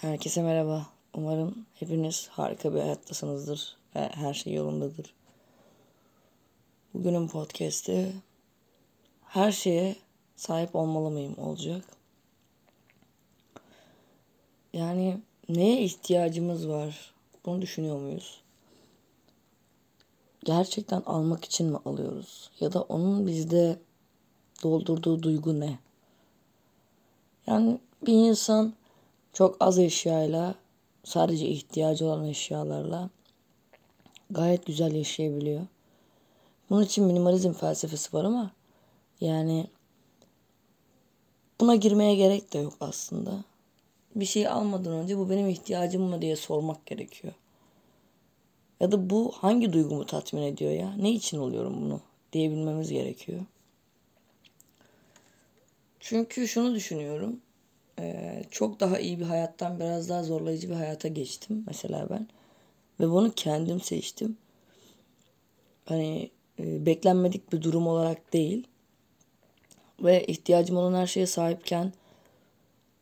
Herkese merhaba. Umarım hepiniz harika bir hayattasınızdır ve her şey yolundadır. Bugünün podcast'i her şeye sahip olmalı mıyım olacak. Yani neye ihtiyacımız var? Bunu düşünüyor muyuz? Gerçekten almak için mi alıyoruz? Ya da onun bizde doldurduğu duygu ne? Yani bir insan çok az eşyayla sadece ihtiyacı olan eşyalarla gayet güzel yaşayabiliyor. Bunun için minimalizm felsefesi var ama yani buna girmeye gerek de yok aslında. Bir şey almadan önce bu benim ihtiyacım mı diye sormak gerekiyor. Ya da bu hangi duygumu tatmin ediyor ya? Ne için oluyorum bunu diyebilmemiz gerekiyor. Çünkü şunu düşünüyorum. Çok daha iyi bir hayattan biraz daha zorlayıcı bir hayata geçtim mesela ben. Ve bunu kendim seçtim. Hani beklenmedik bir durum olarak değil. Ve ihtiyacım olan her şeye sahipken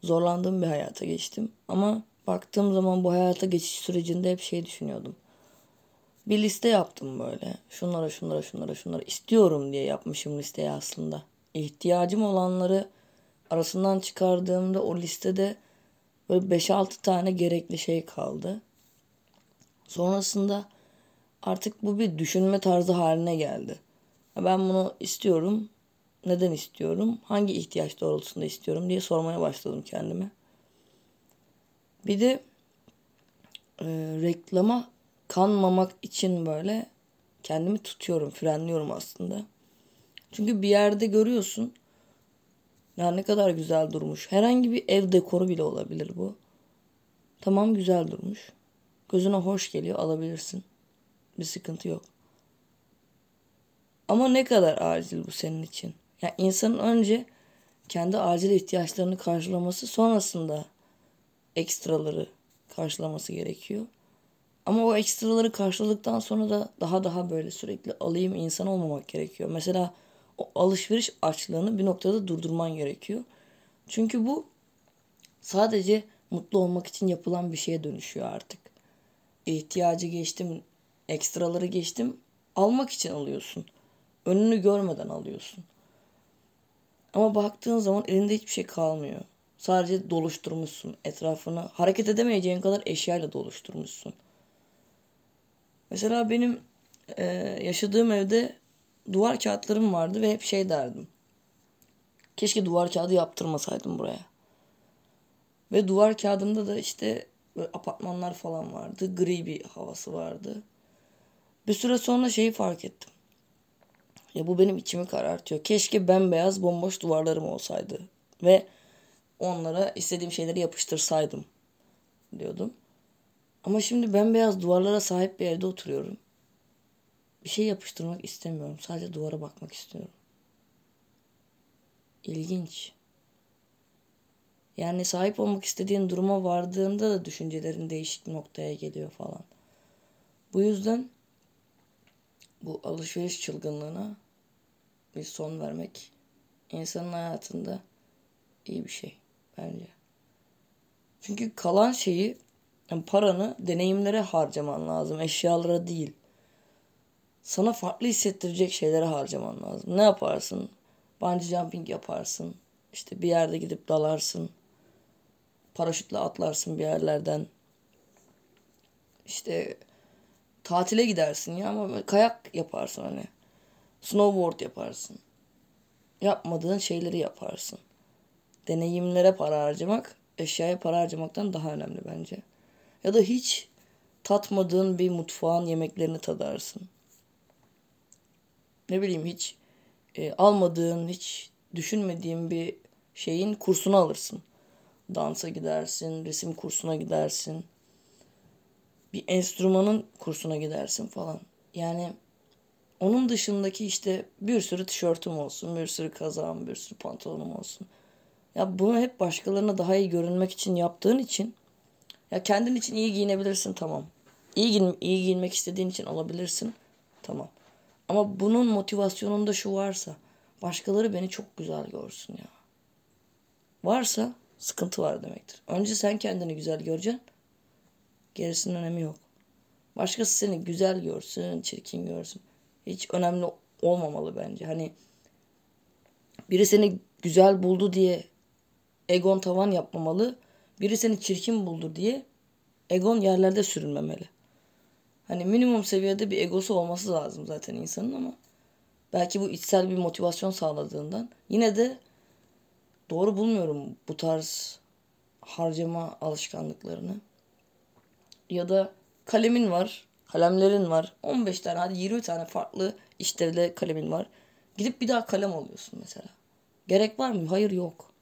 zorlandığım bir hayata geçtim. Ama baktığım zaman bu hayata geçiş sürecinde hep şey düşünüyordum. Bir liste yaptım böyle. Şunlara şunlara şunlara şunlara istiyorum diye yapmışım listeyi aslında. İhtiyacım olanları arasından çıkardığımda o listede böyle 5-6 tane gerekli şey kaldı. Sonrasında artık bu bir düşünme tarzı haline geldi. Ben bunu istiyorum. Neden istiyorum? Hangi ihtiyaç doğrultusunda istiyorum diye sormaya başladım kendime. Bir de e, reklama kanmamak için böyle kendimi tutuyorum, frenliyorum aslında. Çünkü bir yerde görüyorsun ya ne kadar güzel durmuş. Herhangi bir ev dekoru bile olabilir bu. Tamam güzel durmuş. Gözüne hoş geliyor alabilirsin. Bir sıkıntı yok. Ama ne kadar acil bu senin için? Yani insanın önce kendi acil ihtiyaçlarını karşılaması sonrasında ekstraları karşılaması gerekiyor. Ama o ekstraları karşıladıktan sonra da daha daha böyle sürekli alayım insan olmamak gerekiyor. Mesela alışveriş açlığını bir noktada durdurman gerekiyor. Çünkü bu sadece mutlu olmak için yapılan bir şeye dönüşüyor artık. İhtiyacı geçtim, ekstraları geçtim, almak için alıyorsun. Önünü görmeden alıyorsun. Ama baktığın zaman elinde hiçbir şey kalmıyor. Sadece doluşturmuşsun etrafını. Hareket edemeyeceğin kadar eşyayla doluşturmuşsun. Mesela benim e, yaşadığım evde duvar kağıtlarım vardı ve hep şey derdim. Keşke duvar kağıdı yaptırmasaydım buraya. Ve duvar kağıdımda da işte böyle apartmanlar falan vardı. Gri bir havası vardı. Bir süre sonra şeyi fark ettim. Ya bu benim içimi karartıyor. Keşke bembeyaz bomboş duvarlarım olsaydı. Ve onlara istediğim şeyleri yapıştırsaydım diyordum. Ama şimdi bembeyaz duvarlara sahip bir evde oturuyorum. Bir şey yapıştırmak istemiyorum. Sadece duvara bakmak istiyorum. İlginç. Yani sahip olmak istediğin duruma vardığında da düşüncelerin değişik noktaya geliyor falan. Bu yüzden bu alışveriş çılgınlığına bir son vermek insanın hayatında iyi bir şey bence. Çünkü kalan şeyi yani paranı deneyimlere harcaman lazım, eşyalara değil sana farklı hissettirecek şeylere harcaman lazım. Ne yaparsın? Bungee jumping yaparsın. İşte bir yerde gidip dalarsın. Paraşütle atlarsın bir yerlerden. İşte tatile gidersin ya ama kayak yaparsın hani. Snowboard yaparsın. Yapmadığın şeyleri yaparsın. Deneyimlere para harcamak eşyaya para harcamaktan daha önemli bence. Ya da hiç tatmadığın bir mutfağın yemeklerini tadarsın ne bileyim hiç e, almadığın, hiç düşünmediğin bir şeyin kursunu alırsın. Dansa gidersin, resim kursuna gidersin. Bir enstrümanın kursuna gidersin falan. Yani onun dışındaki işte bir sürü tişörtüm olsun, bir sürü kazağım, bir sürü pantolonum olsun. Ya bunu hep başkalarına daha iyi görünmek için yaptığın için ya kendin için iyi giyinebilirsin tamam. İyi, giyin, iyi giyinmek istediğin için alabilirsin. Tamam. Ama bunun motivasyonunda şu varsa başkaları beni çok güzel görsün ya. Varsa sıkıntı var demektir. Önce sen kendini güzel göreceksin. Gerisinin önemi yok. Başkası seni güzel görsün, çirkin görsün. Hiç önemli olmamalı bence. Hani biri seni güzel buldu diye egon tavan yapmamalı. Biri seni çirkin buldu diye egon yerlerde sürünmemeli. Hani minimum seviyede bir egosu olması lazım zaten insanın ama belki bu içsel bir motivasyon sağladığından yine de doğru bulmuyorum bu tarz harcama alışkanlıklarını. Ya da kalemin var, kalemlerin var. 15 tane hadi 20 tane farklı işlevle kalemin var. Gidip bir daha kalem alıyorsun mesela. Gerek var mı? Hayır yok.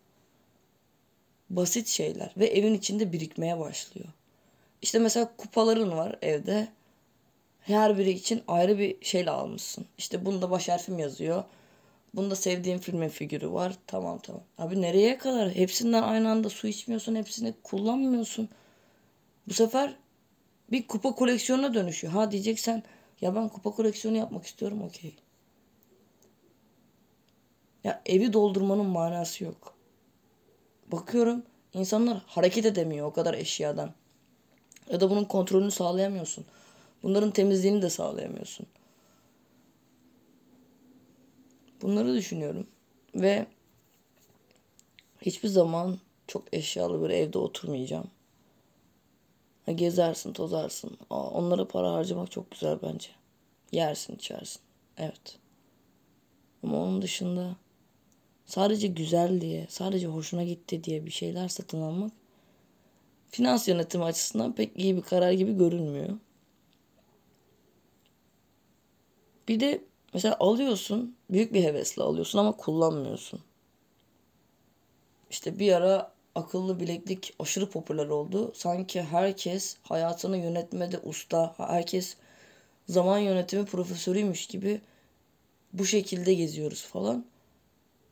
Basit şeyler ve evin içinde birikmeye başlıyor. İşte mesela kupaların var evde. Her biri için ayrı bir şeyle almışsın. İşte bunda baş harfim yazıyor. Bunda sevdiğim filmin figürü var. Tamam tamam. Abi nereye kadar? Hepsinden aynı anda su içmiyorsun. Hepsini kullanmıyorsun. Bu sefer bir kupa koleksiyonuna dönüşüyor. Ha diyeceksen ya ben kupa koleksiyonu yapmak istiyorum okey. Ya evi doldurmanın manası yok. Bakıyorum insanlar hareket edemiyor o kadar eşyadan. Ya da bunun kontrolünü sağlayamıyorsun. Bunların temizliğini de sağlayamıyorsun. Bunları düşünüyorum. Ve hiçbir zaman çok eşyalı bir evde oturmayacağım. Gezersin, tozarsın. Aa, onlara para harcamak çok güzel bence. Yersin, içersin. Evet. Ama onun dışında sadece güzel diye, sadece hoşuna gitti diye bir şeyler satın almak finans yönetimi açısından pek iyi bir karar gibi görünmüyor. Bir de mesela alıyorsun, büyük bir hevesle alıyorsun ama kullanmıyorsun. İşte bir ara akıllı bileklik aşırı popüler oldu. Sanki herkes hayatını yönetmede usta, herkes zaman yönetimi profesörüymüş gibi bu şekilde geziyoruz falan.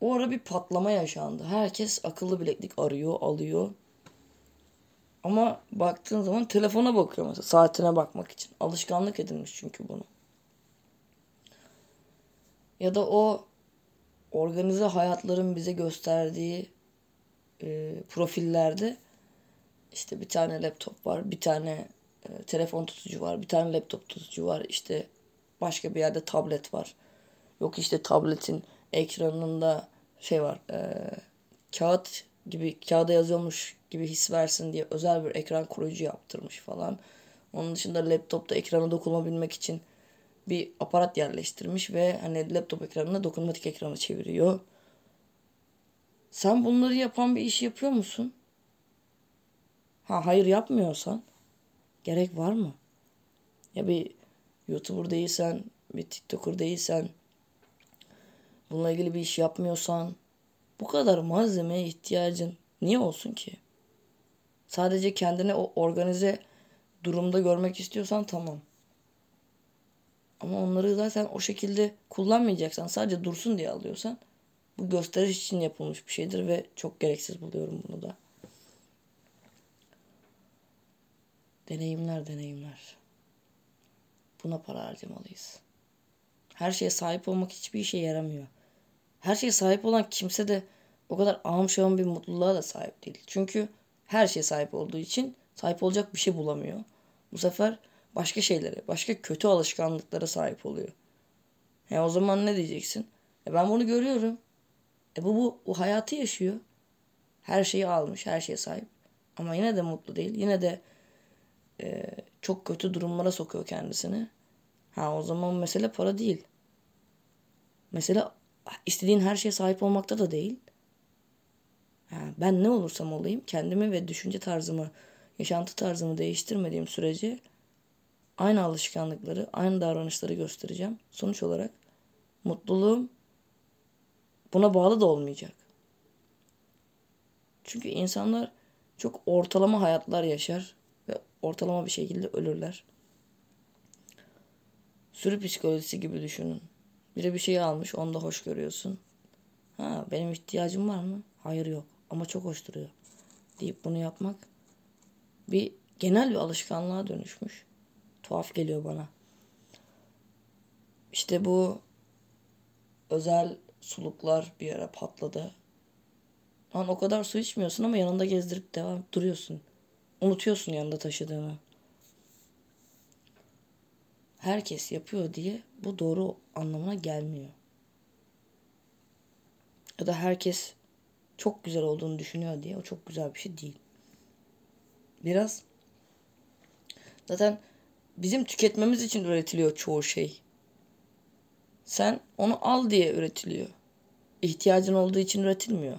O ara bir patlama yaşandı. Herkes akıllı bileklik arıyor, alıyor. Ama baktığın zaman telefona bakıyor mesela saatine bakmak için. Alışkanlık edilmiş çünkü bunu. Ya da o organize hayatların bize gösterdiği e, profillerde işte bir tane laptop var, bir tane e, telefon tutucu var, bir tane laptop tutucu var, işte başka bir yerde tablet var. Yok işte tabletin ekranında şey var, e, kağıt gibi kağıda yazıyormuş gibi his versin diye özel bir ekran koruyucu yaptırmış falan. Onun dışında laptopta ekrana dokunabilmek için bir aparat yerleştirmiş ve hani laptop ekranına dokunmatik ekranı çeviriyor. Sen bunları yapan bir iş yapıyor musun? Ha hayır yapmıyorsan gerek var mı? Ya bir YouTuber değilsen, bir TikToker değilsen, bununla ilgili bir iş yapmıyorsan bu kadar malzemeye ihtiyacın niye olsun ki? Sadece kendini o organize durumda görmek istiyorsan tamam. Ama onları zaten o şekilde kullanmayacaksan sadece dursun diye alıyorsan bu gösteriş için yapılmış bir şeydir ve çok gereksiz buluyorum bunu da. Deneyimler deneyimler. Buna para harcamalıyız. Her şeye sahip olmak hiçbir işe yaramıyor. Her şeye sahip olan kimse de o kadar ahım bir mutluluğa da sahip değil. Çünkü her şeye sahip olduğu için sahip olacak bir şey bulamıyor. Bu sefer başka şeylere, başka kötü alışkanlıklara sahip oluyor. E o zaman ne diyeceksin? E ben bunu görüyorum. E bu, bu, bu hayatı yaşıyor. Her şeyi almış, her şeye sahip. Ama yine de mutlu değil. Yine de e, çok kötü durumlara sokuyor kendisini. Ha o zaman mesele para değil. Mesele istediğin her şeye sahip olmakta da değil. Ha, ben ne olursam olayım kendimi ve düşünce tarzımı, yaşantı tarzımı değiştirmediğim sürece aynı alışkanlıkları, aynı davranışları göstereceğim. Sonuç olarak mutluluğum buna bağlı da olmayacak. Çünkü insanlar çok ortalama hayatlar yaşar ve ortalama bir şekilde ölürler. Sürü psikolojisi gibi düşünün. Biri bir şey almış, onu da hoş görüyorsun. Ha, benim ihtiyacım var mı? Hayır yok. Ama çok hoş duruyor. Deyip bunu yapmak bir genel bir alışkanlığa dönüşmüş. Tuhaf geliyor bana. İşte bu özel suluklar bir ara patladı. Lan o kadar su içmiyorsun ama yanında gezdirip devam duruyorsun. Unutuyorsun yanında taşıdığını. Herkes yapıyor diye bu doğru anlamına gelmiyor. Ya da herkes çok güzel olduğunu düşünüyor diye o çok güzel bir şey değil. Biraz zaten bizim tüketmemiz için üretiliyor çoğu şey. Sen onu al diye üretiliyor. İhtiyacın olduğu için üretilmiyor.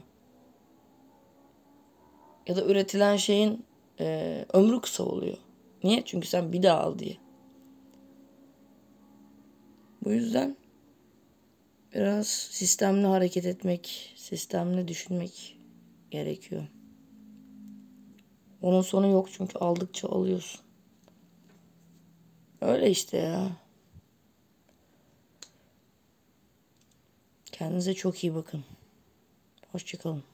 Ya da üretilen şeyin e, ömrü kısa oluyor. Niye? Çünkü sen bir daha al diye. Bu yüzden biraz sistemli hareket etmek, sistemli düşünmek gerekiyor. Onun sonu yok çünkü aldıkça alıyorsun. Öyle işte ya. Kendinize çok iyi bakın. Hoşçakalın.